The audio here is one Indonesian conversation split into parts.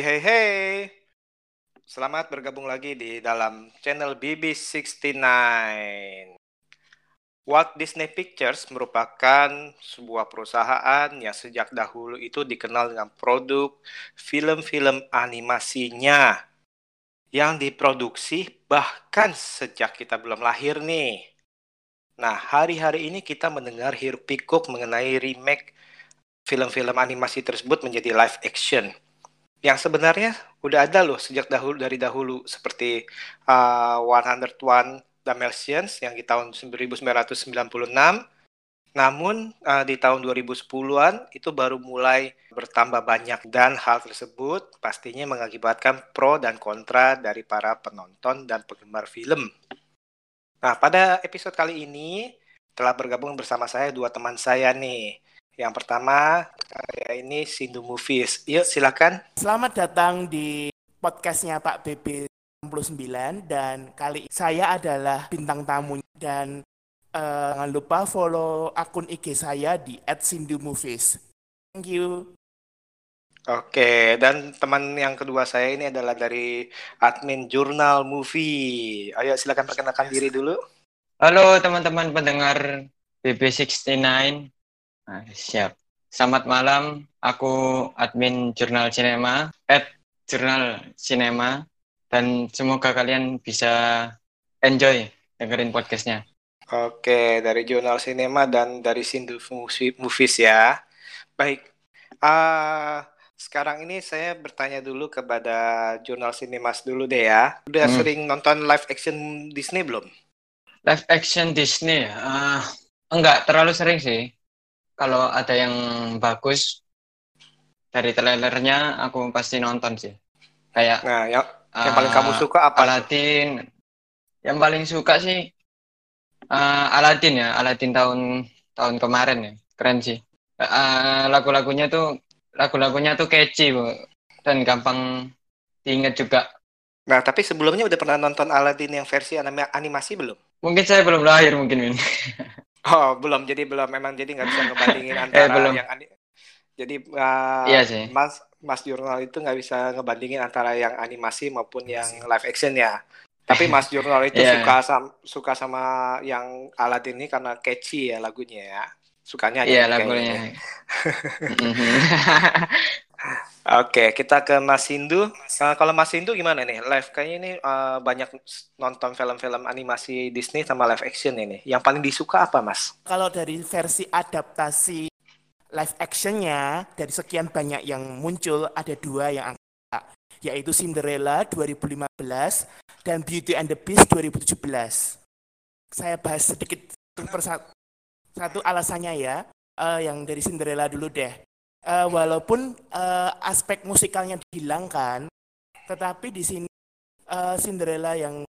Hey hey hey. Selamat bergabung lagi di dalam channel BB69. Walt Disney Pictures merupakan sebuah perusahaan yang sejak dahulu itu dikenal dengan produk film-film animasinya yang diproduksi bahkan sejak kita belum lahir nih. Nah, hari-hari ini kita mendengar hiruk pikuk mengenai remake film-film animasi tersebut menjadi live action. Yang sebenarnya udah ada loh sejak dahulu dari dahulu seperti uh, 101 Dalmatians yang di tahun 1996. Namun uh, di tahun 2010-an itu baru mulai bertambah banyak dan hal tersebut pastinya mengakibatkan pro dan kontra dari para penonton dan penggemar film. Nah, pada episode kali ini telah bergabung bersama saya dua teman saya nih. Yang pertama, saya ini Sindu Movies. Yuk, silakan. Selamat datang di podcastnya Pak BB 69 dan kali saya adalah bintang tamu dan uh, jangan lupa follow akun IG saya di @sindumovies. Thank you. Oke, dan teman yang kedua saya ini adalah dari admin Jurnal Movie. Ayo silakan perkenalkan diri dulu. Halo teman-teman pendengar BB69. Nah, siap. Selamat malam, aku admin Jurnal Cinema, at Jurnal Cinema, dan semoga kalian bisa enjoy dengerin podcastnya. Oke, dari Jurnal Cinema dan dari Sindu Movies ya. Baik, uh, sekarang ini saya bertanya dulu kepada Jurnal Cinemas dulu deh ya. Udah hmm. sering nonton live action Disney belum? Live action Disney, uh, enggak terlalu sering sih kalau ada yang bagus dari trailernya aku pasti nonton sih. Kayak Nah, yang yang paling kamu suka apa? Aladdin. Yang paling suka sih uh, Aladdin ya, Aladdin tahun tahun kemarin ya. Keren sih. Uh, lagu-lagunya tuh lagu-lagunya tuh catchy, Bu. Dan gampang diingat juga. Nah, tapi sebelumnya udah pernah nonton Aladdin yang versi animasi belum? Mungkin saya belum lahir mungkin, Oh, belum. Jadi belum memang jadi nggak bisa ngebandingin antara eh, belum. yang jadi uh, iya sih. Mas Mas Jurnal itu nggak bisa ngebandingin antara yang animasi maupun yang live action ya. Tapi Mas Jurnal itu yeah. suka sama suka sama yang alat ini karena catchy ya lagunya ya. Sukanya Iya, yeah, lagunya. Oke, kita ke Mas Hindu. Uh, kalau Mas Hindu gimana nih? Live kayaknya ini uh, banyak nonton film-film animasi Disney sama live action ini. Yang paling disuka apa, Mas? Kalau dari versi adaptasi live actionnya, dari sekian banyak yang muncul, ada dua yang angka, yaitu Cinderella 2015 dan Beauty and the Beast 2017. Saya bahas sedikit satu alasannya ya. Uh, yang dari Cinderella dulu deh uh, walaupun uh, aspek musikalnya dihilangkan, tetapi di sini uh, Cinderella yang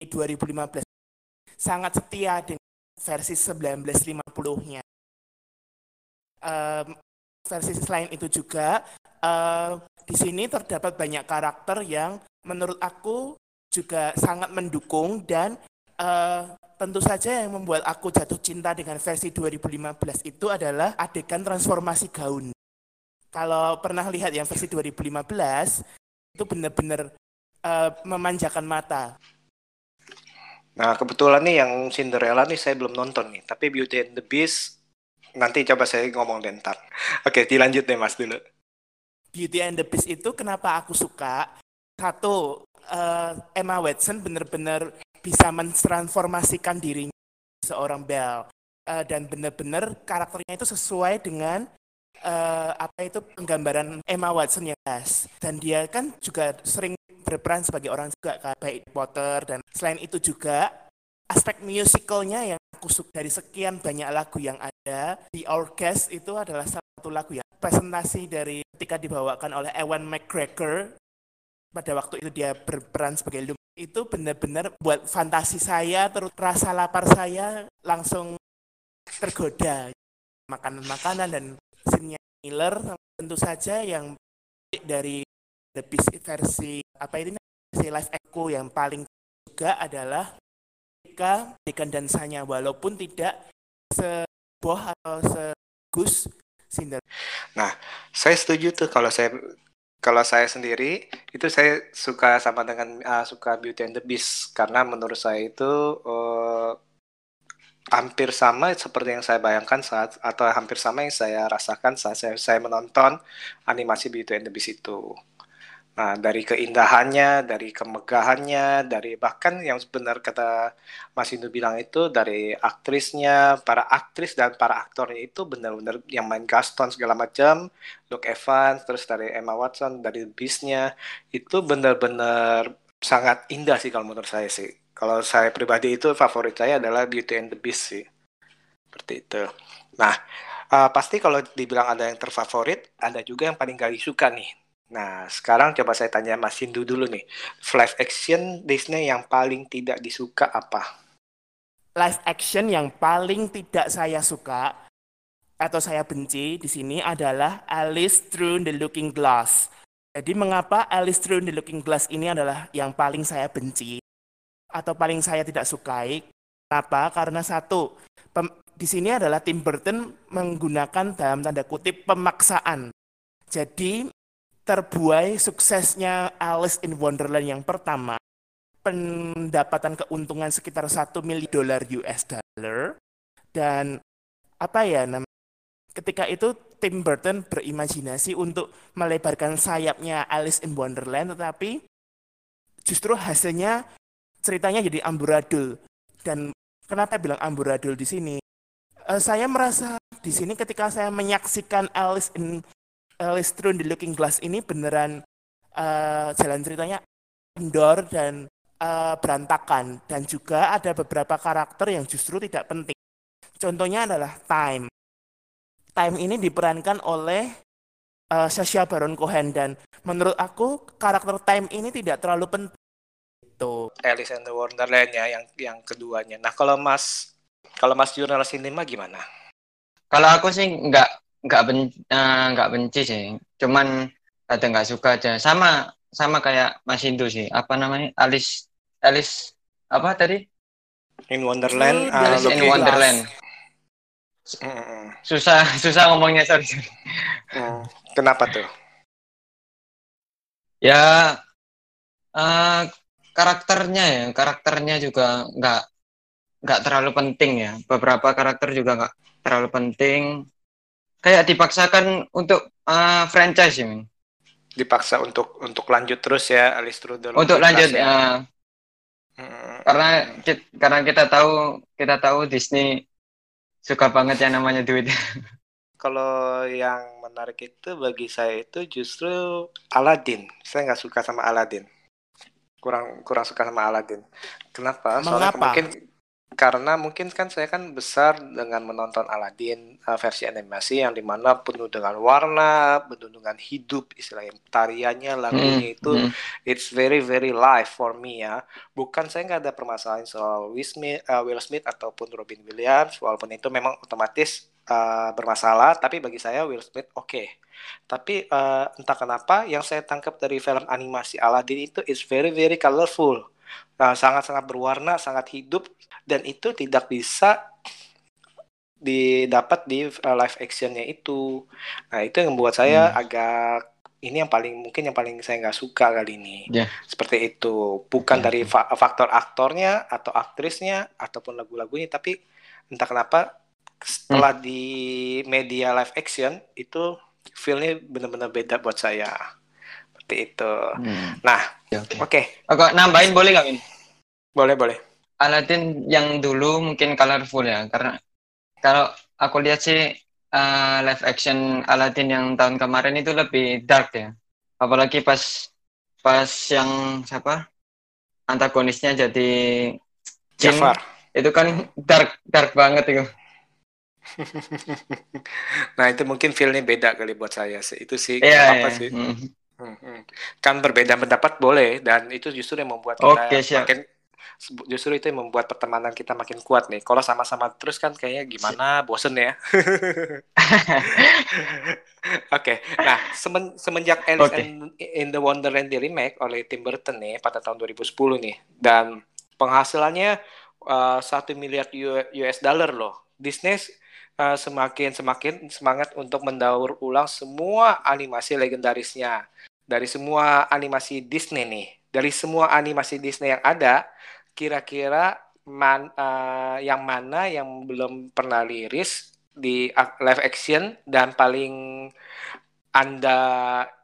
2015 sangat setia dengan versi 1950-nya. Uh, versi selain itu juga uh, di sini terdapat banyak karakter yang menurut aku juga sangat mendukung dan uh, tentu saja yang membuat aku jatuh cinta dengan versi 2015 itu adalah adegan transformasi gaun kalau pernah lihat yang versi 2015 itu benar-benar uh, memanjakan mata. Nah kebetulan nih yang Cinderella nih saya belum nonton nih, tapi Beauty and the Beast nanti coba saya ngomong deh ntar. Oke dilanjut deh mas dulu. Beauty and the Beast itu kenapa aku suka? Satu, uh, Emma Watson benar-benar bisa mentransformasikan dirinya seorang Belle. Uh, dan benar-benar karakternya itu sesuai dengan uh, apa itu penggambaran Emma Watson ya guys dan dia kan juga sering berperan sebagai orang juga kayak baik Potter dan selain itu juga aspek musicalnya yang aku suka dari sekian banyak lagu yang ada di Orchest itu adalah satu lagu yang presentasi dari ketika dibawakan oleh Ewan McGregor pada waktu itu dia berperan sebagai Lum itu benar-benar buat fantasi saya terus rasa lapar saya langsung tergoda makanan-makanan dan scene Miller tentu saja yang dari The Beast versi apa ini versi live echo yang paling juga adalah ketika dan dansanya walaupun tidak sebuah atau segus Cinder. Nah, saya setuju tuh kalau saya Kalau saya sendiri itu saya suka sama dengan uh, suka Beauty and the Beast karena menurut saya itu uh, hampir sama seperti yang saya bayangkan saat atau hampir sama yang saya rasakan saat saya, saya menonton animasi Beauty and the Beast itu. Nah, dari keindahannya, dari kemegahannya, dari bahkan yang benar kata Mas Indu bilang itu dari aktrisnya, para aktris dan para aktornya itu benar-benar yang main Gaston segala macam, Luke Evans, terus dari Emma Watson, dari Beast-nya, itu benar-benar sangat indah sih kalau menurut saya sih. Kalau saya pribadi itu favorit saya adalah Beauty and the Beast sih. Seperti itu. Nah, uh, pasti kalau dibilang ada yang terfavorit, ada juga yang paling gak disuka nih Nah, sekarang coba saya tanya Mas Hindu dulu nih. Live action Disney yang paling tidak disuka apa? Live action yang paling tidak saya suka atau saya benci di sini adalah Alice Through the Looking Glass. Jadi mengapa Alice Through the Looking Glass ini adalah yang paling saya benci atau paling saya tidak sukai? Kenapa? Karena satu, di sini adalah Tim Burton menggunakan dalam tanda kutip pemaksaan. Jadi terbuai suksesnya Alice in Wonderland yang pertama, pendapatan keuntungan sekitar 1 miliar dolar US dollar. Dan apa ya namanya ketika itu Tim Burton berimajinasi untuk melebarkan sayapnya Alice in Wonderland tetapi justru hasilnya ceritanya jadi amburadul. Dan kenapa bilang amburadul di sini? Uh, saya merasa di sini ketika saya menyaksikan Alice in Alice Through the Looking Glass ini beneran uh, jalan ceritanya indoor dan uh, berantakan dan juga ada beberapa karakter yang justru tidak penting. Contohnya adalah Time. Time ini diperankan oleh uh, Sacha Baron Cohen dan menurut aku karakter Time ini tidak terlalu penting. Itu Alice in the Wonderland ya yang yang keduanya. Nah kalau Mas kalau Mas jurnal sinema gimana? Kalau aku sih nggak nggak ben uh, nggak benci sih. Cuman ada nggak suka aja. Sama sama kayak Mas Hindu sih. Apa namanya? Alice Alice apa tadi? In Wonderland uh, Alice in Wonderland. Susah susah ngomongnya sorry, sorry. Hmm. kenapa tuh? Ya uh, karakternya ya. Karakternya juga nggak nggak terlalu penting ya. Beberapa karakter juga nggak terlalu penting kayak dipaksakan untuk uh, franchise ya, Dipaksa untuk untuk lanjut terus ya Alice Trudel. Untuk lanjut ya. Uh, hmm. Karena kita, karena kita tahu kita tahu Disney suka banget yang namanya duit. Kalau yang menarik itu bagi saya itu justru Aladdin. Saya nggak suka sama Aladdin. Kurang kurang suka sama Aladdin. Kenapa? Soalnya Mengapa? mungkin karena mungkin kan saya kan besar dengan menonton Aladdin uh, versi animasi yang di mana penuh dengan warna, penuh dengan hidup istilahnya tariannya, lagunya hmm, itu hmm. it's very very live for me ya. Bukan saya nggak ada permasalahan soal Will Smith, uh, Will Smith ataupun Robin Williams, walaupun itu memang otomatis uh, bermasalah, tapi bagi saya Will Smith oke. Okay. Tapi uh, entah kenapa yang saya tangkap dari film animasi Aladdin itu is very very colorful sangat-sangat berwarna, sangat hidup dan itu tidak bisa didapat di uh, live actionnya itu. Nah, itu yang membuat saya hmm. agak ini yang paling mungkin yang paling saya nggak suka kali ini. Yeah. Seperti itu, bukan yeah. dari fa faktor aktornya atau aktrisnya ataupun lagu-lagunya, tapi entah kenapa setelah hmm. di media live action itu feelnya benar-benar beda buat saya seperti itu. Hmm. Nah, oke. Okay. Okay. nambahin boleh nggak, Min? Boleh, boleh. Aladdin yang dulu mungkin colorful ya, karena kalau aku lihat sih uh, live action Aladdin yang tahun kemarin itu lebih dark ya. Apalagi pas pas yang siapa antagonisnya jadi Jafar. Itu kan dark dark banget itu. nah itu mungkin feelnya beda kali buat saya sih. Itu sih yeah, apa yeah. sih? Mm. Hmm. Kan berbeda pendapat boleh dan itu justru yang membuat kita okay, makin justru itu yang membuat pertemanan kita makin kuat nih. Kalau sama-sama terus kan kayaknya gimana, bosen ya. Oke, okay. nah semen, semenjak Alice okay. in, in the Wonderland di remake oleh Tim Burton nih pada tahun 2010 nih dan penghasilannya uh, miliar US dollar loh. Disney uh, semakin semakin semangat untuk mendaur ulang semua animasi legendarisnya dari semua animasi Disney nih, dari semua animasi Disney yang ada, kira-kira man, uh, yang mana yang belum pernah liris di live action dan paling anda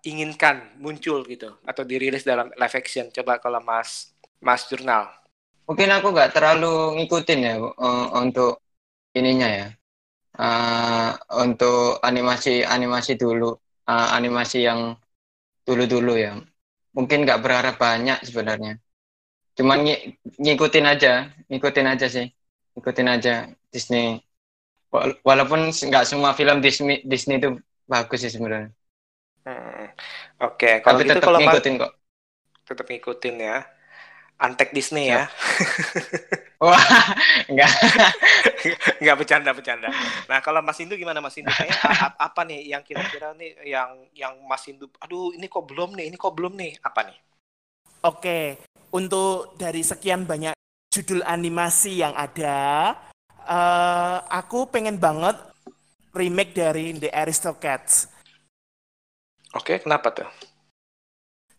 inginkan muncul gitu atau dirilis dalam live action? Coba kalau Mas Mas Jurnal. Mungkin aku nggak terlalu ngikutin ya uh, untuk ininya ya. Uh, untuk animasi animasi dulu, uh, animasi yang dulu-dulu ya. Mungkin nggak berharap banyak sebenarnya. Cuman ng ngikutin aja, ngikutin aja sih. Ngikutin aja Disney. Walaupun nggak semua film Disney Disney itu bagus sih sebenarnya. Hmm. Oke, okay. kalau gitu kalau ngikutin kok. Tetap ngikutin ya. Antek Disney ya. Wah, enggak. Enggak bercanda bercanda. Nah, kalau Mas Indu gimana Mas Indu? Kayak apa nih yang kira-kira nih yang yang Mas Indu aduh ini kok belum nih, ini kok belum nih. Apa nih? Oke, untuk dari sekian banyak judul animasi yang ada, uh, aku pengen banget remake dari The Aristocats. Oke, kenapa tuh?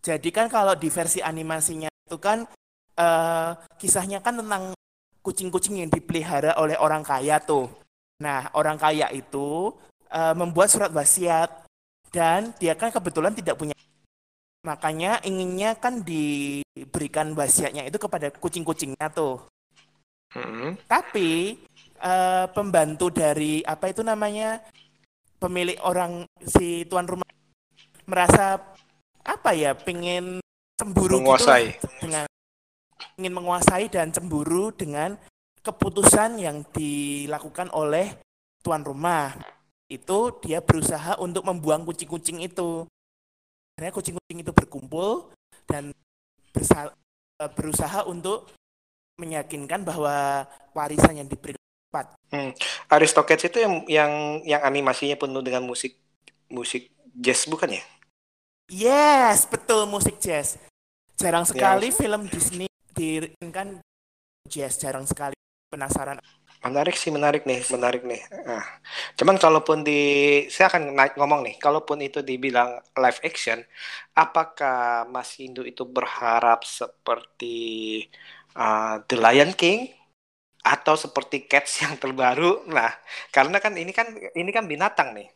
Jadi kan kalau di versi animasinya itu kan uh, kisahnya kan tentang kucing-kucing yang dipelihara oleh orang kaya tuh. Nah, orang kaya itu uh, membuat surat wasiat dan dia kan kebetulan tidak punya makanya inginnya kan diberikan wasiatnya itu kepada kucing-kucingnya tuh. Hmm. Tapi uh, pembantu dari apa itu namanya pemilik orang si tuan rumah merasa apa ya pengen cemburu gitu menguasai gitu dengan ingin menguasai dan cemburu dengan keputusan yang dilakukan oleh tuan rumah. Itu dia berusaha untuk membuang kucing-kucing itu. Akhirnya kucing-kucing itu berkumpul dan berusaha untuk meyakinkan bahwa warisan yang diberikan tepat. Hmm. Aristocats itu yang yang yang animasinya penuh dengan musik musik jazz bukan ya? Yes, betul musik jazz. Jarang sekali yes. film Disney kan jazz jarang sekali. Penasaran. Menarik sih menarik nih menarik nih. Nah, cuman kalaupun di saya akan naik ngomong nih. Kalaupun itu dibilang live action apakah Mas Hindu itu berharap seperti uh, The Lion King? Atau seperti Cats yang terbaru? Nah karena kan ini kan ini kan binatang nih.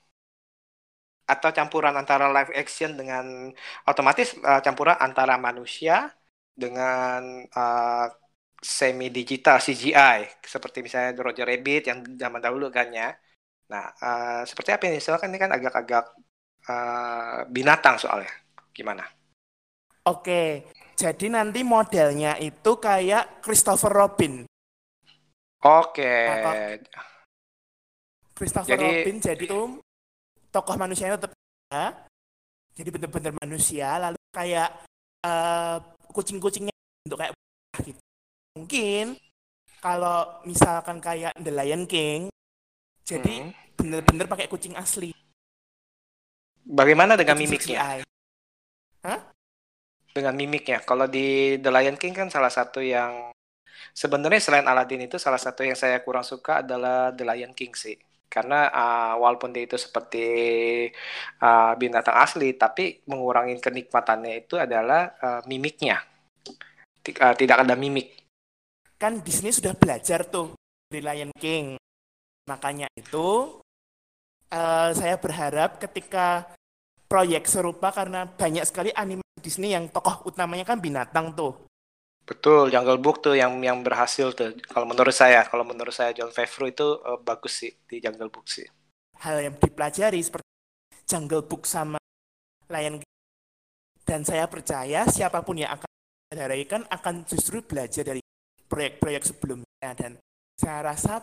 Atau campuran antara live action dengan otomatis uh, campuran antara manusia dengan uh, semi digital CGI seperti misalnya Roger Rabbit yang zaman dahulu kan ya. Nah, uh, seperti apa ini? Soalnya kan ini kan agak-agak uh, binatang soalnya. Gimana? Oke, jadi nanti modelnya itu kayak Christopher Robin. Oke. Nah, Christopher jadi... Robin jadi tuh tokoh manusianya tetap ya. Jadi benar-benar manusia lalu kayak uh, kucing-kucingnya untuk kayak gitu. Mungkin kalau misalkan kayak The Lion King, jadi hmm. bener-bener pakai kucing asli. Bagaimana dengan kucing mimiknya? Hah? Dengan mimiknya. Kalau di The Lion King kan salah satu yang sebenarnya selain Aladdin itu salah satu yang saya kurang suka adalah The Lion King sih karena uh, walaupun dia itu seperti uh, binatang asli tapi mengurangi kenikmatannya itu adalah uh, mimiknya. T uh, tidak ada mimik. Kan Disney sudah belajar tuh dari Lion King. Makanya itu uh, saya berharap ketika proyek serupa karena banyak sekali animasi Disney yang tokoh utamanya kan binatang tuh Betul, Jungle Book tuh yang yang berhasil tuh. Kalau menurut saya, kalau menurut saya John Favreau itu uh, bagus sih di Jungle Book sih. Hal yang dipelajari seperti Jungle Book sama Lion King. Dan saya percaya siapa pun yang akan kan akan justru belajar dari proyek-proyek sebelumnya dan saya rasa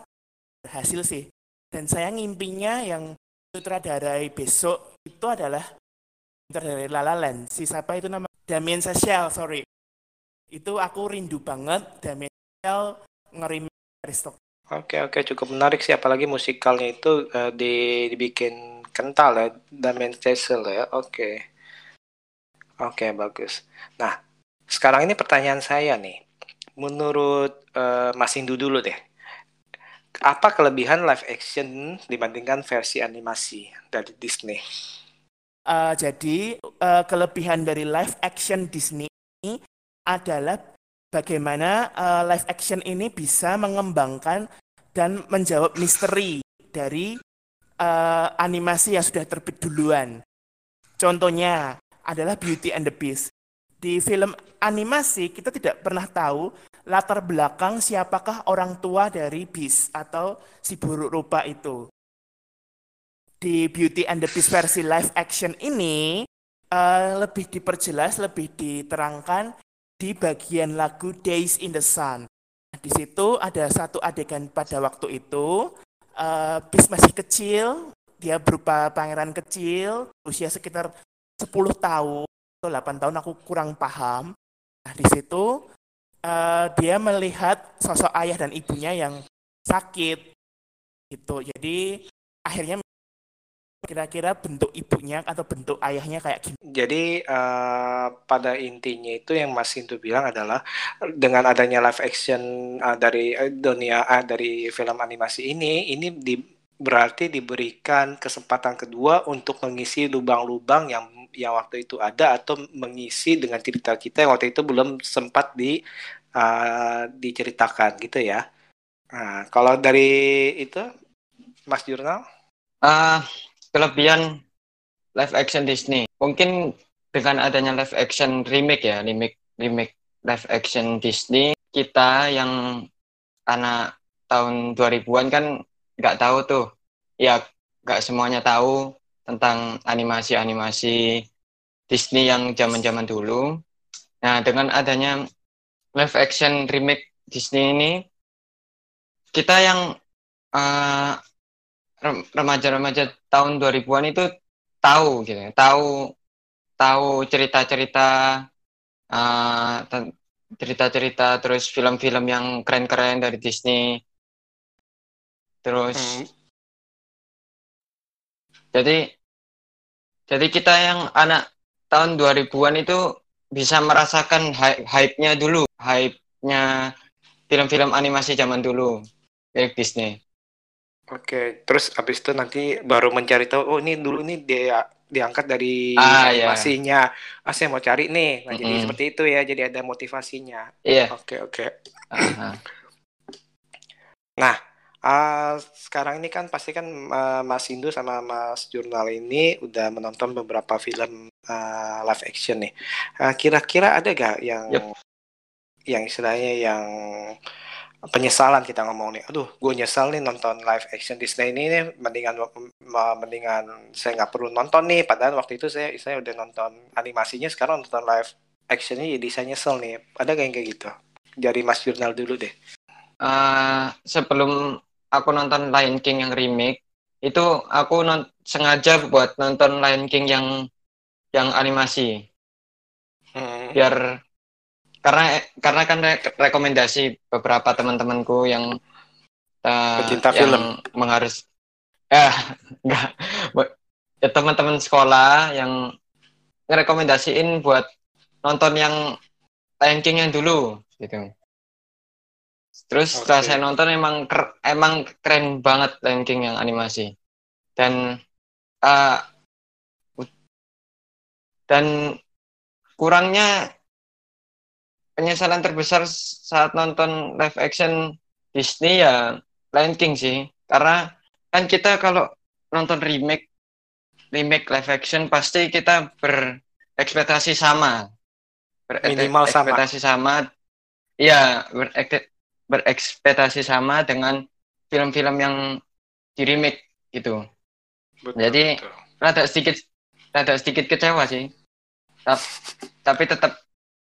berhasil sih. Dan saya ngimpinya yang sutradarai besok itu adalah sutradarai La La Land. Si siapa itu nama? Damien Chazelle, sorry itu aku rindu banget Damien ngerim Aristok. Oke oke cukup menarik sih apalagi musikalnya itu uh, di, dibikin kental ya Damien Chazelle ya oke oke bagus. Nah sekarang ini pertanyaan saya nih menurut uh, Mas Indu dulu deh apa kelebihan live action dibandingkan versi animasi dari Disney? Uh, jadi uh, kelebihan dari live action Disney adalah bagaimana uh, live action ini bisa mengembangkan dan menjawab misteri dari uh, animasi yang sudah terbit duluan. Contohnya adalah Beauty and the Beast. Di film animasi kita tidak pernah tahu latar belakang siapakah orang tua dari Beast atau si buruk rupa itu di Beauty and the Beast versi live action ini uh, lebih diperjelas, lebih diterangkan di bagian lagu Days in the Sun. Di situ ada satu adegan pada waktu itu, uh, Beast masih kecil, dia berupa pangeran kecil, usia sekitar 10 tahun atau 8 tahun aku kurang paham. Nah, di situ uh, dia melihat sosok ayah dan ibunya yang sakit gitu. Jadi akhirnya kira-kira bentuk ibunya atau bentuk ayahnya kayak gimana? Jadi uh, pada intinya itu yang Mas Intu bilang adalah dengan adanya live action uh, dari uh, dunia uh, dari film animasi ini, ini di, berarti diberikan kesempatan kedua untuk mengisi lubang-lubang yang yang waktu itu ada atau mengisi dengan cerita kita yang waktu itu belum sempat di uh, diceritakan gitu ya. Nah, kalau dari itu Mas Jurnal? Uh, kelebihan live action Disney. Mungkin dengan adanya live action remake ya, remake remake live action Disney, kita yang anak tahun 2000-an kan nggak tahu tuh. Ya, nggak semuanya tahu tentang animasi-animasi Disney yang zaman-zaman dulu. Nah, dengan adanya live action remake Disney ini, kita yang uh, remaja-remaja tahun 2000-an itu tahu gitu, tahu tahu cerita-cerita uh, cerita-cerita terus film-film yang keren-keren dari Disney. Terus hmm. jadi jadi kita yang anak tahun 2000-an itu bisa merasakan hype-nya dulu, hype-nya film-film animasi zaman dulu dari Disney. Oke, terus abis itu nanti baru mencari tahu, oh ini dulu ini dia diangkat dari Ah, iya. animasinya. Ah, saya mau cari nih. Nah, jadi seperti itu ya, jadi ada motivasinya. Iya. Oke, oke. Nah, uh, sekarang ini kan pasti kan uh, Mas Indu sama Mas Jurnal ini udah menonton beberapa film uh, live action nih. Uh, kira-kira ada gak yang Yep. yang istilahnya yang penyesalan kita ngomong nih. Aduh gue nyesal nih nonton live action Disney ini nih mendingan mendingan saya nggak perlu nonton nih. Padahal waktu itu saya saya udah nonton animasinya sekarang nonton live actionnya jadi saya nyesel nih. Ada kayak kayak gitu? Dari Mas Jurnal dulu deh. Uh, sebelum aku nonton Lion King yang remake itu aku non sengaja buat nonton Lion King yang yang animasi. Hmm. biar karena karena kan re rekomendasi beberapa teman-temanku yang uh, pecinta yang film mengharus eh enggak ya teman-teman sekolah yang ngerekomendasiin buat nonton yang Lion King yang dulu gitu. Terus okay. setelah saya nonton emang ker emang keren banget Lion King yang animasi. Dan uh, dan kurangnya penyesalan terbesar saat nonton live action Disney ya Lion King sih. Karena kan kita kalau nonton remake remake live action pasti kita berekspektasi sama. Minimal berekspektasi sama. Iya berek berekspektasi sama dengan film-film yang di remake gitu. Betul, jadi betul. rada sedikit rada sedikit kecewa sih. Tapi tetap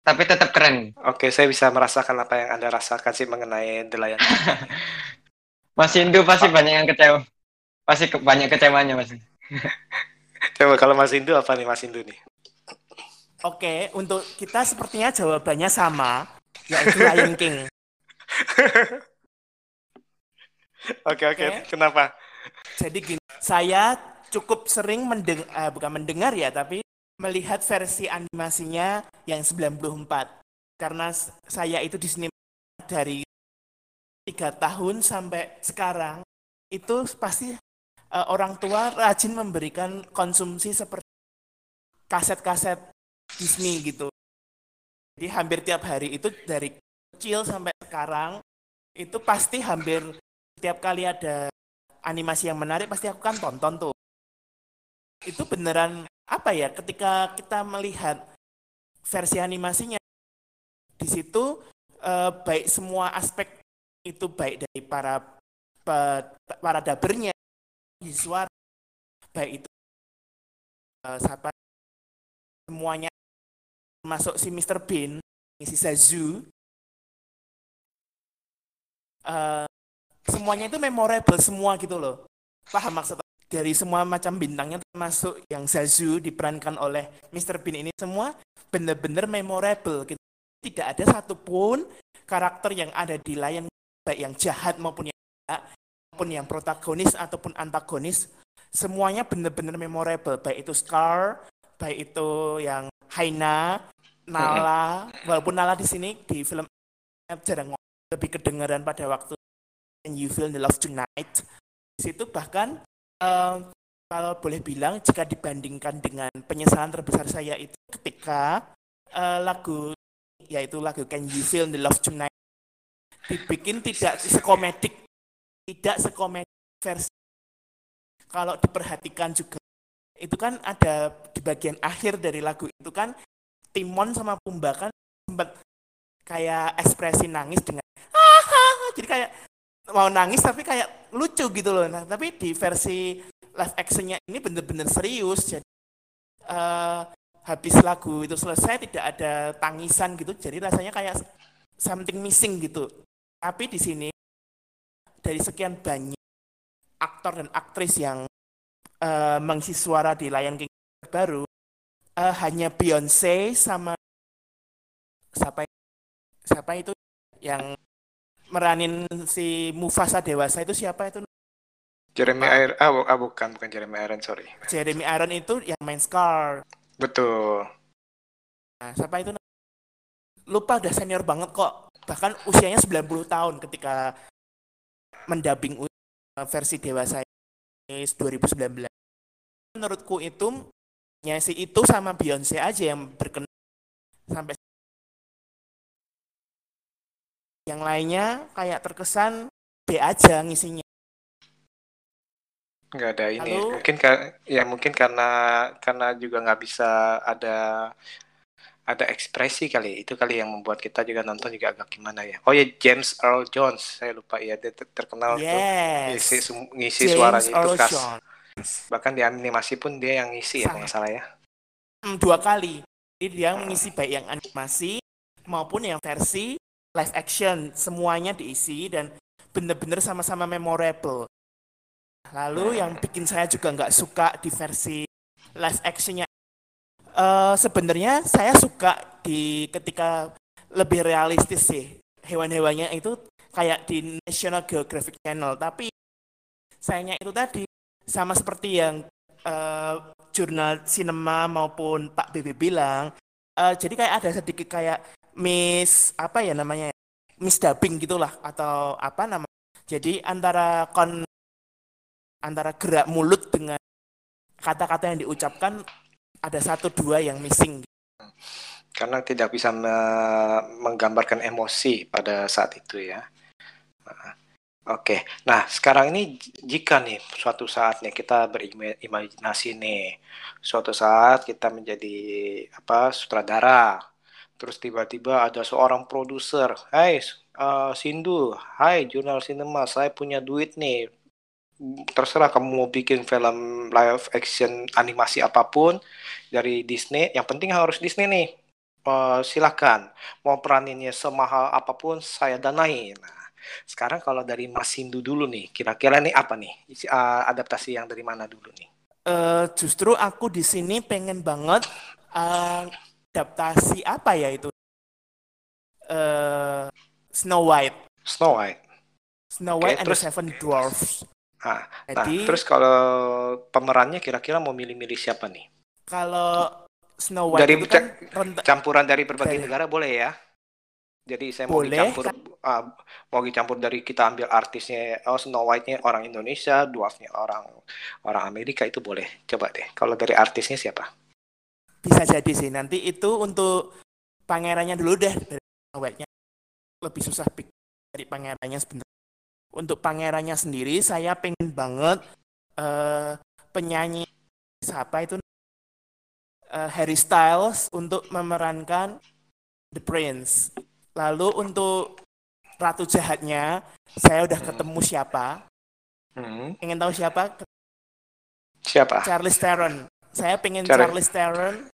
tapi tetap keren. Oke, saya bisa merasakan apa yang Anda rasakan sih mengenai The Lion Mas Indu pasti banyak yang kecewa. Pasti ke banyak kecewanya, Mas. Coba kalau Mas Indu apa nih Mas Indu nih? Oke, untuk kita sepertinya jawabannya sama, yaitu Lion King. oke, oke. Kenapa? Jadi gini, saya cukup sering mendengar, eh, bukan mendengar ya, tapi melihat versi animasinya yang 94 karena saya itu di sini dari tiga tahun sampai sekarang itu pasti uh, orang tua rajin memberikan konsumsi seperti kaset-kaset Disney gitu. Jadi hampir tiap hari itu dari kecil sampai sekarang itu pasti hampir tiap kali ada animasi yang menarik pasti aku kan tonton tuh. Itu beneran apa ya ketika kita melihat versi animasinya di situ eh, baik semua aspek itu baik dari para para dabernya suara baik itu uh, siapa semuanya masuk si Mr. Bean si Zazu uh, semuanya itu memorable semua gitu loh paham maksud dari semua macam bintangnya termasuk yang Zazu diperankan oleh Mr. Bean ini semua benar-benar memorable gitu. tidak ada satupun karakter yang ada di layar baik yang jahat maupun yang maupun yang protagonis ataupun antagonis semuanya benar-benar memorable baik itu Scar baik itu yang Haina Nala walaupun Nala di sini di film jarang lebih kedengaran pada waktu You Feel the Love Tonight di situ bahkan uh, kalau boleh bilang jika dibandingkan dengan penyesalan terbesar saya itu ketika uh, lagu yaitu lagu Can You Feel the Love Tonight dibikin tidak sekomedik tidak sekomedik versi. Kalau diperhatikan juga itu kan ada di bagian akhir dari lagu itu kan Timon sama Pumba kan sempat kayak ekspresi nangis dengan jadi kayak mau nangis tapi kayak lucu gitu loh. Nah tapi di versi live actionnya ini bener-bener serius jadi uh, habis lagu itu selesai tidak ada tangisan gitu jadi rasanya kayak something missing gitu. Tapi di sini dari sekian banyak aktor dan aktris yang uh, mengisi suara di Lion King baru uh, hanya Beyonce sama siapa siapa itu yang meranin si Mufasa dewasa itu siapa itu? Jeremy Iron ah, ah bukan bukan Jeremy Iron sorry. Jeremy Iron itu yang main Scar. Betul. Nah siapa itu? Lupa udah senior banget kok. Bahkan usianya 90 tahun ketika mendabing versi dewasa 2019 menurutku itu ya si itu sama Beyonce aja yang berkenan sampai yang lainnya kayak terkesan B aja ngisinya. Nggak ada ini. Halo? mungkin ya mungkin karena karena juga nggak bisa ada ada ekspresi kali. Itu kali yang membuat kita juga nonton juga agak gimana ya. Oh ya James Earl Jones. Saya lupa ya dia terkenal yes. tuh ngisi ngisi James suaranya Earl itu khas. Jones. bahkan di animasi pun dia yang ngisi ya nggak salah ya. Hmm, dua kali. Jadi dia mengisi baik yang animasi maupun yang versi live action semuanya diisi dan bener-bener sama-sama memorable. Lalu yang bikin saya juga nggak suka di versi live actionnya Uh, sebenarnya saya suka di ketika lebih realistis sih. Hewan-hewannya itu kayak di National Geographic Channel tapi sayangnya itu tadi sama seperti yang uh, jurnal sinema maupun Pak BB bilang uh, jadi kayak ada sedikit kayak miss apa ya namanya miss dubbing gitulah atau apa nama jadi antara kon antara gerak mulut dengan kata-kata yang diucapkan ada satu dua yang missing. Karena tidak bisa me menggambarkan emosi pada saat itu ya. Oke, okay. nah sekarang ini jika nih suatu saat nih kita berimajinasi nih, suatu saat kita menjadi apa sutradara, terus tiba-tiba ada seorang produser, Hai uh, Sindu, Hai jurnal sinema, saya punya duit nih, terserah kamu mau bikin film live action animasi apa pun dari Disney. Yang penting harus Disney nih. Uh, silakan. Mau peraninnya semahal apa pun saya danai nah sekarang kalau dari Mas Sindu dulu nih kira-kira nih apa nih? Uh, adaptasi yang dari mana dulu nih? Uh, justru aku di sini pengen banget uh, adaptasi apa ya itu uh, Snow White Snow White Snow White okay, and terus, the Seven Dwarfs Nah, Jadi, nah, terus kalau pemerannya kira-kira mau milih-milih siapa nih? Kalau Snow White dari itu kan campuran dari berbagai dari, negara boleh ya? Jadi saya mau dicampur uh, mau dicampur dari kita ambil artisnya oh Snow White-nya orang Indonesia, Dwarf-nya orang orang Amerika itu boleh. Coba deh. Kalau dari artisnya siapa? Bisa jadi sih. Nanti itu untuk pangerannya dulu deh dari webnya lebih susah dari pangerannya sebenarnya. Untuk pangerannya sendiri saya pengen banget uh, penyanyi siapa itu? Uh, Harry Styles untuk memerankan The Prince. Lalu untuk ratu jahatnya saya udah ketemu siapa? Hmm. ingin tahu siapa? Siapa? Charles Theron. Saya pengen Charles Theron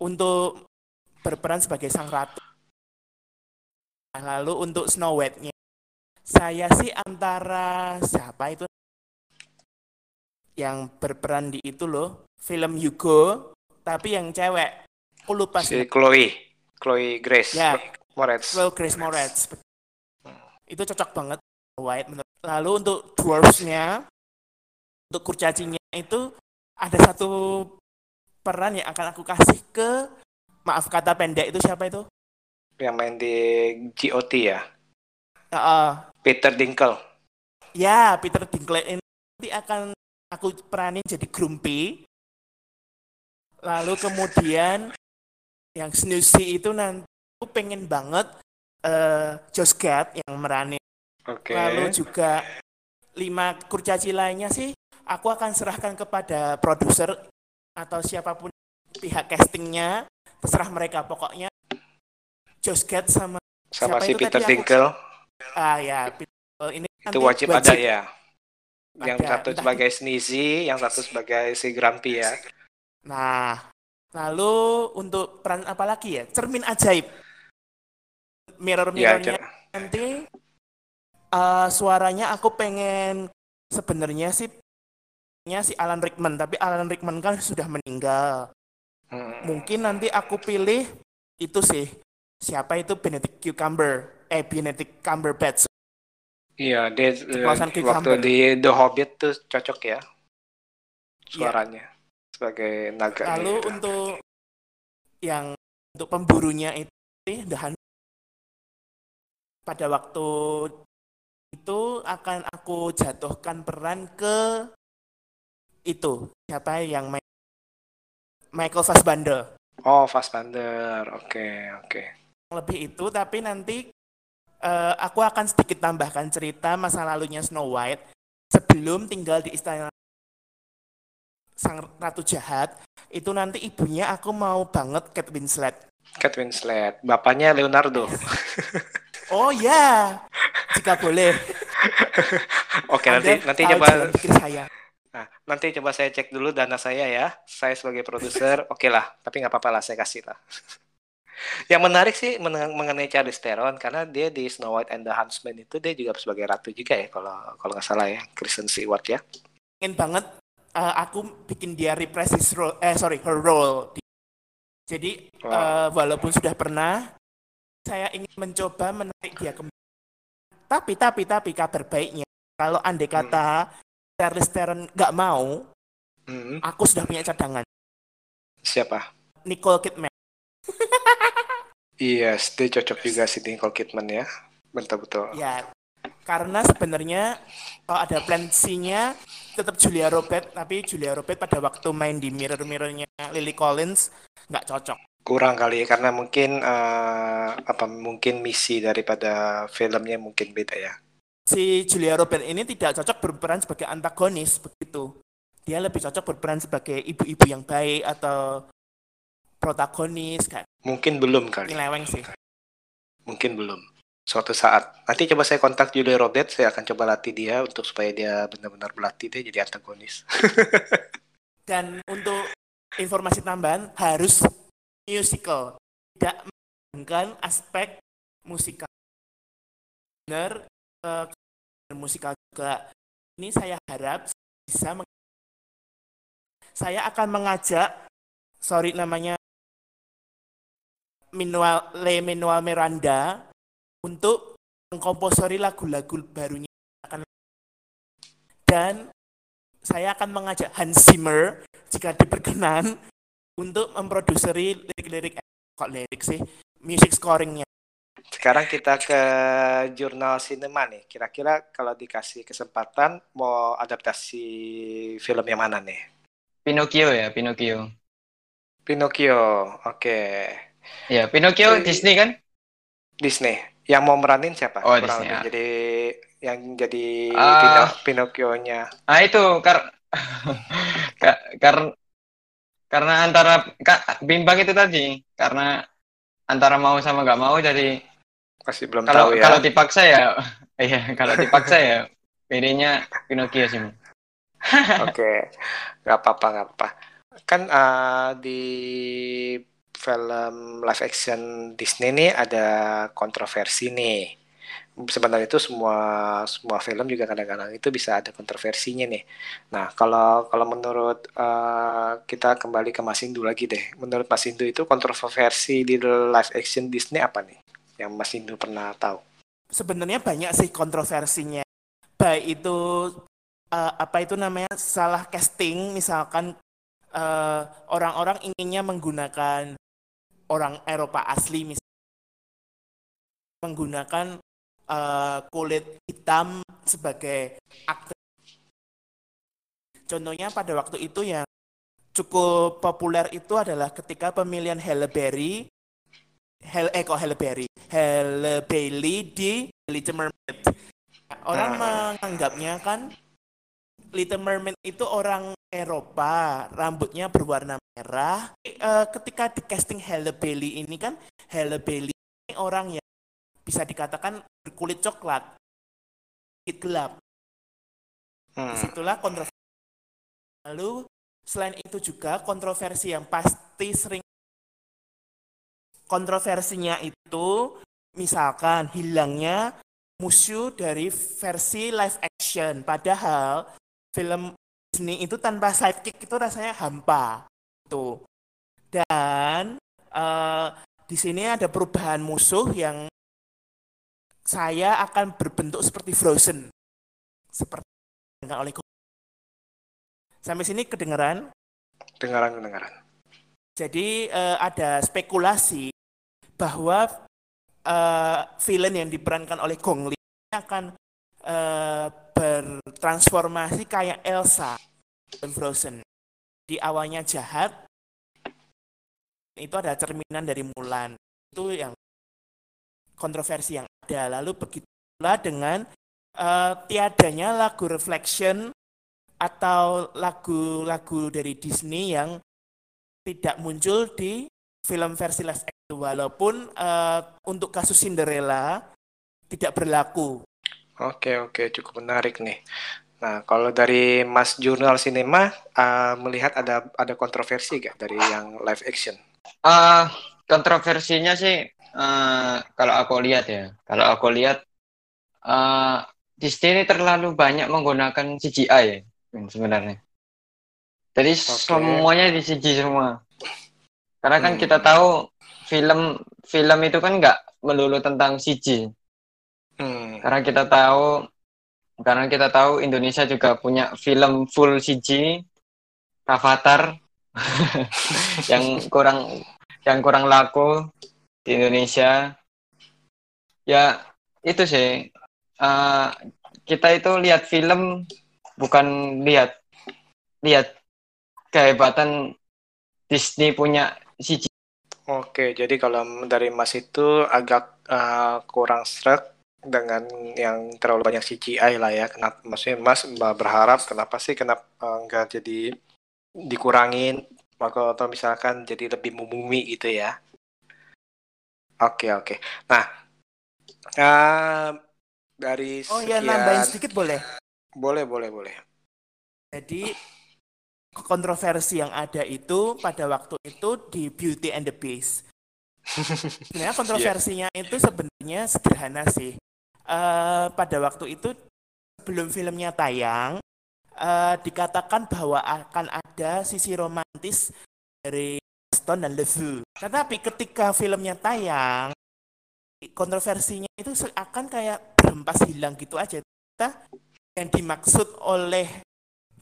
untuk berperan sebagai sang ratu. Lalu untuk Snow White-nya, saya sih antara siapa itu yang berperan di itu loh, film Hugo, tapi yang cewek. Aku lupa sih. Si Chloe, Chloe Grace ya, Moretz. Chloe Grace Moretz. Itu cocok banget White menurut. Lalu untuk dwarfs-nya, untuk kurcacinya itu ada satu peran yang akan aku kasih ke maaf kata pendek itu siapa itu? Yang main di GOT ya? Uh, Peter Dinkle. Ya, Peter Dinkle ini nanti akan aku peranin jadi Grumpy. Lalu kemudian yang Snoozy itu nanti aku pengen banget uh, Josh Gad yang merani. Okay. Lalu juga lima kurcaci lainnya sih aku akan serahkan kepada produser atau siapa pun pihak castingnya terserah mereka. Pokoknya Josh Gad sama sama si Peter Dinkel ah ya ini itu wajib, wajib ada ya. Yang ada, satu sebagai Sneezy yang satu sebagai si Grumpy ya. Nah lalu untuk peran apa lagi ya? Cermin ajaib. Mirror mirrornya ya, nanti uh, suaranya aku pengen sebenarnya sih si Alan Rickman tapi Alan Rickman kan sudah meninggal Hmm. Mungkin nanti aku pilih itu sih. Siapa itu Benedict Cucumber? Eh, Benedict Cumberbatch. Iya, dia waktu di The Hobbit tuh cocok ya suaranya ya. sebagai naga. Lalu itu. untuk yang untuk pemburunya itu Hunt pada waktu itu akan aku jatuhkan peran ke itu siapa yang main Michael Fassbender. Oh, Fassbender. Oke, okay, oke. Okay. Lebih itu, tapi nanti uh, aku akan sedikit tambahkan cerita masa lalunya Snow White sebelum tinggal di istana sang ratu jahat. Itu nanti ibunya aku mau banget Kate Winslet. Kate Winslet, bapaknya Leonardo. oh ya, jika boleh. Oke, okay, nanti nanti coba saya. Nah, nanti coba saya cek dulu dana saya ya. Saya sebagai produser, oke okay lah. Tapi nggak apa-apa lah, saya kasih lah. Yang menarik sih mengenai Charlize Theron karena dia di Snow White and the Huntsman itu dia juga sebagai ratu juga ya kalau kalau nggak salah ya Kristen Stewart ya. Ingin banget uh, aku bikin dia reprise his role, eh sorry her role. Jadi wow. uh, walaupun sudah pernah saya ingin mencoba menarik dia kembali. Tapi tapi tapi kabar baiknya kalau andai kata hmm Charles Theron nggak mau, hmm. aku sudah punya cadangan. Siapa? Nicole Kidman. iya, yes, dia cocok juga sih Nicole Kidman ya. Betul-betul. Ya, karena sebenarnya kalau ada plan C-nya tetap Julia Roberts, tapi Julia Roberts pada waktu main di mirror-mirrornya Lily Collins nggak cocok. Kurang kali ya, karena mungkin uh, apa mungkin misi daripada filmnya mungkin beda ya si Julia Robert ini tidak cocok berperan sebagai antagonis begitu. Dia lebih cocok berperan sebagai ibu-ibu yang baik atau protagonis kan. Mungkin belum kali. Nyeleweng sih. Mungkin belum. Suatu saat. Nanti coba saya kontak Julia Robert, saya akan coba latih dia untuk supaya dia benar-benar berlatih dia jadi antagonis. Dan untuk informasi tambahan harus musical, tidak menggunakan aspek musikal. Benar, uh, musikal juga. Ini saya harap bisa saya akan mengajak sorry namanya Minual Le Minual Miranda untuk mengkomposori lagu-lagu barunya. Dan saya akan mengajak Hans Zimmer jika diperkenan untuk memproduseri lirik-lirik kok lirik sih? Music scoringnya sekarang kita ke jurnal sinema nih. Kira-kira kalau dikasih kesempatan mau adaptasi film yang mana nih? Pinocchio ya, Pinocchio. Pinocchio, oke. Ya, Pinocchio Jadi- Disney kan? Disney. Yang mau meranin siapa? Oh, Kurang Disney, ya. Jadi yang jadi. Pino- Pinocchio-nya. Ah itu kar Ka- kar- karena antara Kak, bimbang itu tadi karena antara mau sama nggak mau jadi Masih belum kalau tahu ya. kalau dipaksa ya iya kalau dipaksa ya pilihnya Pinocchio sih Oke, nggak apa-apa, nggak apa. Kan eh, di film live action Disney nih ada kontroversi nih. Sebenarnya itu semua semua film juga kadang-kadang itu bisa ada kontroversinya nih. Nah, kalau kalau menurut eh, kita kembali ke Mas Indu lagi deh. Menurut Mas Indu itu kontroversi di live action Disney apa nih? Yang Mas Indu pernah tahu? Sebenarnya banyak sih kontroversinya. Baik itu eh, apa itu namanya salah casting, misalkan eh, orang-orang inginnya menggunakan orang Eropa asli, misalnya menggunakan eh, kulit hitam sebagai aktor. Contohnya pada waktu itu yang cukup populer itu adalah ketika pemilihan Halle Berry Hel eh kok Halle Berry Halle Bailey di Little Mermaid orang Ah. menganggapnya kan Little Mermaid itu orang Eropa rambutnya berwarna merah Eh, ketika di casting Halle Bailey ini kan Halle Bailey ini orang yang bisa dikatakan berkulit coklat sedikit gelap Hmm. Di situlah kontroversi. Lalu selain itu juga kontroversi yang pasti sering kontroversinya itu misalkan hilangnya musuh dari versi live action. Padahal film Disney itu tanpa sidekick itu rasanya hampa. Tuh. Dan eh, di sini ada perubahan musuh yang saya akan berbentuk seperti Frozen. Seperti oleh Sampai sini kedengaran. Dengaran dengaran. Jadi eh, ada spekulasi bahwa eh, villain yang diperankan oleh Gong Li akan eh, bertransformasi kayak Elsa dan Frozen. Di awalnya jahat, itu ada cerminan dari Mulan. Itu yang kontroversi yang ada. Lalu begitu pula dengan eh, tiadanya lagu Reflection atau lagu-lagu dari Disney yang tidak muncul di film versi live action walaupun eh, untuk kasus Cinderella tidak berlaku. Oke, oke, cukup menarik nih. Nah, kalau dari Mas Jurnal Cinema uh, melihat ada ada kontroversi gak dari yang live action? Ah, kontroversinya sih eh, kalau aku lihat ya kalau aku lihat eh, Disney ini terlalu banyak menggunakan CGI ya sebenarnya jadi semuanya di CG semua karena kan Hmm. kita tahu film film itu kan nggak melulu tentang CG Hmm, karena kita tahu karena kita tahu Indonesia juga punya film full CG Avatar yang kurang yang kurang laku di Indonesia. Ya itu sih. Eh, kita itu lihat film bukan lihat lihat kehebatan Disney punya CG Oke, jadi kalau dari Mas itu agak uh, kurang struck dengan yang terlalu banyak CGI lah ya. Kenapa? Maksudnya Mas berharap kenapa sih kenapa uh, nggak jadi dikurangin atau, atau misalkan jadi lebih memumi gitu ya? Oke oke. Nah, uh, dari Oh ya sekian nambahin sedikit boleh. boleh boleh boleh. Jadi kontroversi yang ada itu pada waktu itu di Beauty and the Beast. Sebenarnya kontroversinya itu sebenarnya sederhana sih. Eh, pada waktu itu sebelum filmnya tayang eh, dikatakan bahwa akan ada sisi romantis dari Gaston dan Levu. Tetapi ketika filmnya tayang kontroversinya itu akan kayak berhempas hilang gitu aja. Kita yang dimaksud oleh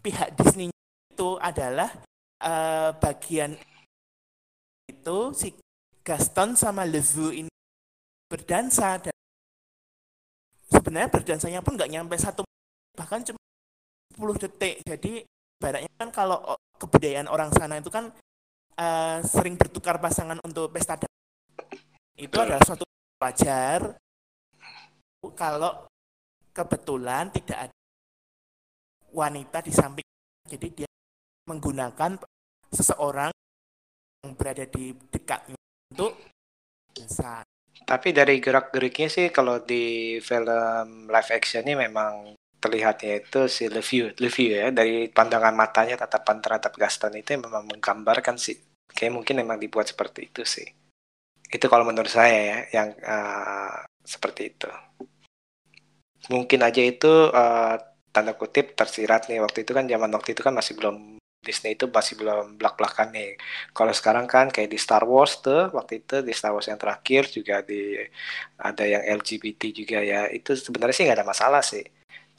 pihak Disney itu adalah eh, bagian itu si Gaston sama Levu ini berdansa dan sebenarnya berdansanya pun nggak nyampe satu bahkan cuma 10 detik. Jadi ibaratnya kan kalau kebudayaan orang sana itu kan uh, sering bertukar pasangan untuk pesta itu adalah suatu wajar. Kalau kebetulan tidak ada wanita di samping jadi dia menggunakan seseorang yang berada di dekatnya untuk besar. Tapi dari gerak-geriknya sih kalau di film live action ini memang terlihatnya itu si Leview, Leview ya dari pandangan matanya tatapan terhadap Gaston itu memang menggambarkan sih kayak mungkin memang dibuat seperti itu sih. Itu kalau menurut saya ya yang uh, seperti itu. Mungkin aja itu uh, tanda kutip tersirat nih waktu itu kan zaman waktu itu kan masih belum Disney itu masih belum belak-belakan nih. Kalau sekarang kan kayak di Star Wars tuh waktu itu di Star Wars yang terakhir juga di ada yang LGBT juga ya. Itu sebenarnya sih nggak ada masalah sih.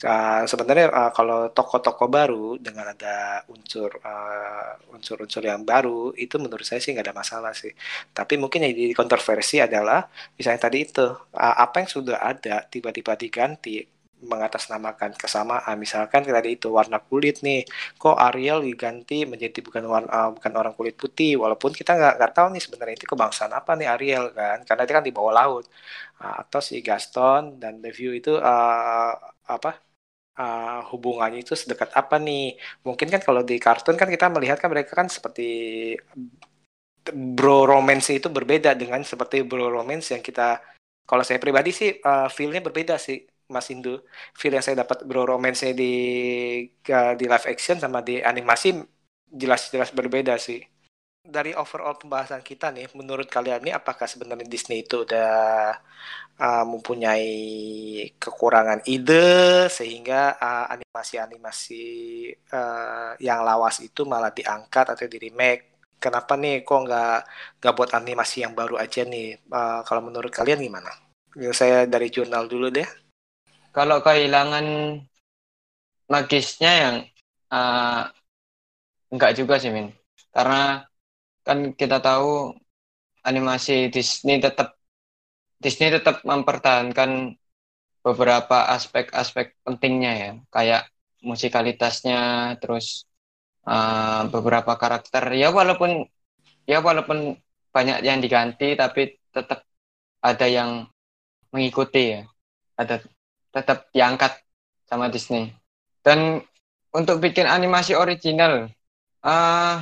Uh, sebenarnya uh, kalau toko-toko baru dengan ada unsur uh, unsur-unsur yang baru itu menurut saya sih nggak ada masalah sih. Tapi mungkin yang jadi kontroversi adalah misalnya tadi itu uh, apa yang sudah ada tiba-tiba diganti mengatasnamakan kesamaan. Misalkan tadi itu warna kulit nih. Kok Ariel diganti menjadi bukan warna uh, bukan orang kulit putih? Walaupun kita nggak nggak tahu nih sebenarnya itu kebangsaan apa nih Ariel kan? Karena itu kan di bawah laut. Uh, atau si Gaston dan The View itu uh, apa uh, hubungannya itu sedekat apa nih? Mungkin kan kalau di kartun kan kita melihat kan mereka kan seperti bro romance itu berbeda dengan seperti bro romance yang kita kalau saya pribadi sih uh, feelnya berbeda sih Mas Indu. Feel yang saya dapat bro romance di di live action sama di animasi jelas-jelas berbeda sih. Dari overall pembahasan kita nih, menurut kalian nih apakah sebenarnya Disney itu udah uh, mempunyai kekurangan ide sehingga animasi-animasi uh, yang lawas itu malah diangkat atau di remake? Kenapa nih kok nggak nggak buat animasi yang baru aja nih? Uh, kalau menurut kalian gimana? Saya dari jurnal dulu deh kalau kehilangan magisnya yang uh, enggak juga sih Min. Karena kan kita tahu animasi Disney tetap Disney tetap mempertahankan beberapa aspek-aspek pentingnya ya. Kayak musikalitasnya terus uh, beberapa karakter. Ya walaupun ya walaupun banyak yang diganti tapi tetap ada yang mengikuti ya. Ada tetap diangkat sama Disney. Dan untuk bikin animasi original, uh,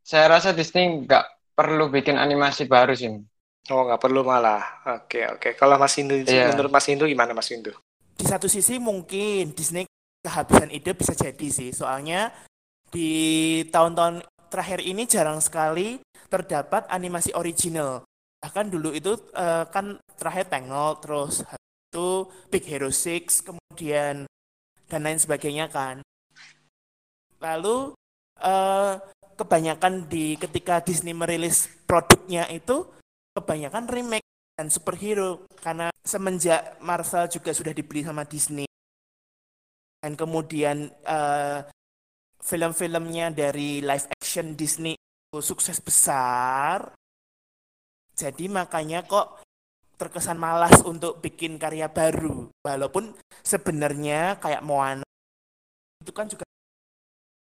saya rasa Disney nggak perlu bikin animasi baru sih. Oh, nggak perlu malah. Oke, oke. Kalau Mas Indu, yeah. menurut Mas Indu gimana Mas Indu? Di satu sisi mungkin Disney kehabisan ide bisa jadi sih. Soalnya di tahun-tahun terakhir ini jarang sekali terdapat animasi original. Bahkan dulu itu uh, kan terakhir Tangled, terus itu Big Hero 6 kemudian dan lain sebagainya kan. Lalu uh, kebanyakan di ketika Disney merilis produknya itu kebanyakan remake dan superhero. Karena semenjak Marvel juga sudah dibeli sama Disney. Dan kemudian uh, film-filmnya dari live action Disney itu sukses besar. Jadi makanya kok terkesan malas untuk bikin karya baru. Walaupun sebenarnya kayak Moana itu kan juga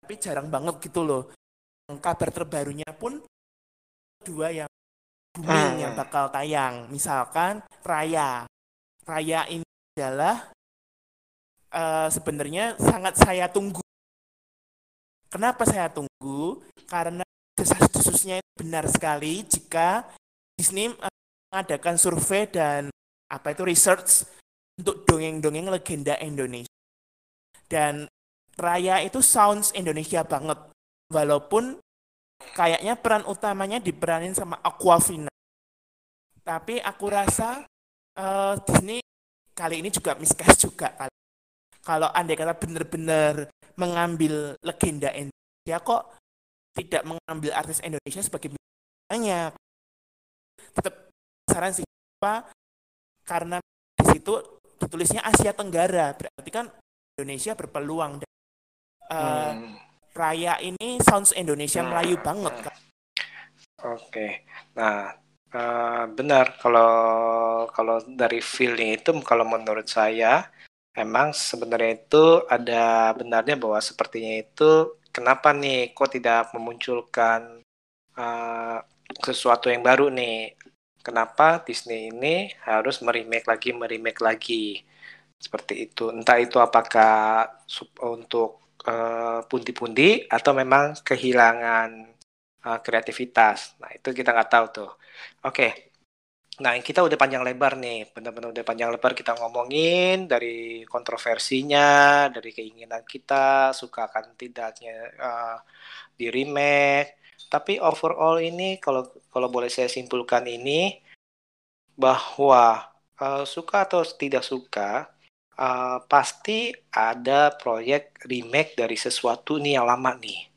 tapi jarang banget gitu loh. Kabar terbarunya pun dua yang booming yang hmm. bakal tayang. Misalkan Raya. Raya ini adalah uh, sebenarnya sangat saya tunggu. Kenapa saya tunggu? Karena desas-desusnya benar sekali jika Disney uh, mengadakan survei dan apa itu research untuk dongeng-dongeng legenda Indonesia. Dan Raya itu sounds Indonesia banget. Walaupun kayaknya peran utamanya diperanin sama Aquafina. Tapi aku rasa uh, Disney kali ini juga miscast juga. Kalau andai kata benar-benar mengambil legenda Indonesia kok tidak mengambil artis Indonesia sebagai misalnya tetap saran sih apa karena di situ ditulisnya Asia Tenggara berarti kan Indonesia berpeluang dan uh, hmm. Raya ini sounds Indonesia hmm. Melayu banget kan. Oke, nah uh, benar kalau kalau dari feeling itu kalau menurut saya emang sebenarnya itu ada benarnya bahwa sepertinya itu kenapa nih kok tidak memunculkan uh, sesuatu yang baru nih. Kenapa Disney ini harus merimake lagi, merimake lagi seperti itu. Entah itu apakah untuk pundi pundi-pundi atau memang kehilangan uh, kreativitas. Nah itu kita nggak tahu tuh. Oke. Okay. Nah, kita udah panjang lebar nih, benar-benar udah panjang lebar kita ngomongin dari kontroversinya, dari keinginan kita, suka kan tidaknya uh, di remake. Tapi overall ini kalau kalau boleh saya simpulkan ini bahwa uh, suka atau tidak suka uh, pasti ada proyek remake dari sesuatu nih yang lama nih.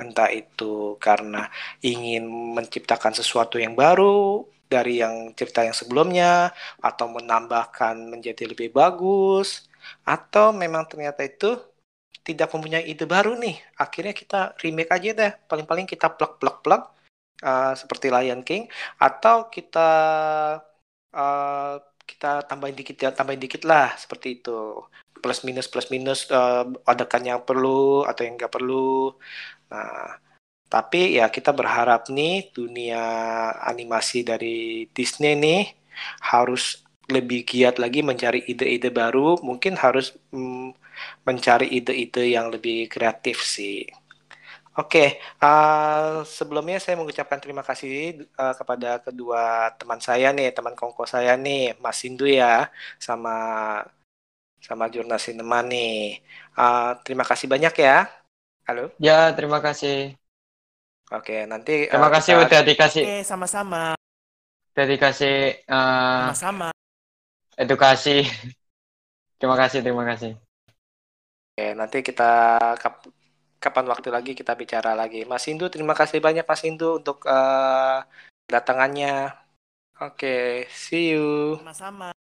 Entah itu karena ingin menciptakan sesuatu yang baru dari yang cerita yang sebelumnya, atau menambahkan menjadi lebih bagus, atau memang ternyata itu tidak mempunyai ide baru nih. Akhirnya kita remake aja deh. Paling-paling kita plug-plug-plug uh, seperti Lion King, atau kita uh, kita tambahin dikit ya tambahin dikit lah seperti itu plus minus plus minus uh, adakan yang perlu atau yang nggak perlu nah tapi ya kita berharap nih dunia animasi dari Disney nih harus lebih giat lagi mencari ide-ide baru mungkin harus mm, mencari ide-ide yang lebih kreatif sih Oke, uh, sebelumnya saya mengucapkan terima kasih uh, kepada kedua teman saya nih, teman kongko saya nih, Mas Sindu ya, sama sama Jurnal Sinema nih. Uh, terima kasih banyak ya. Halo. Ya, terima kasih. Oke, nanti. Terima uh, kasih kita... udah dikasih. Oke, sama-sama. Udah dikasih. Uh, sama-sama. Edukasi. terima kasih, terima kasih. Oke, nanti kita kapan waktu lagi kita bicara lagi. Mas Indu, terima kasih banyak Mas Indu untuk uh, datangannya. Oke, okay, see you. Sama-sama.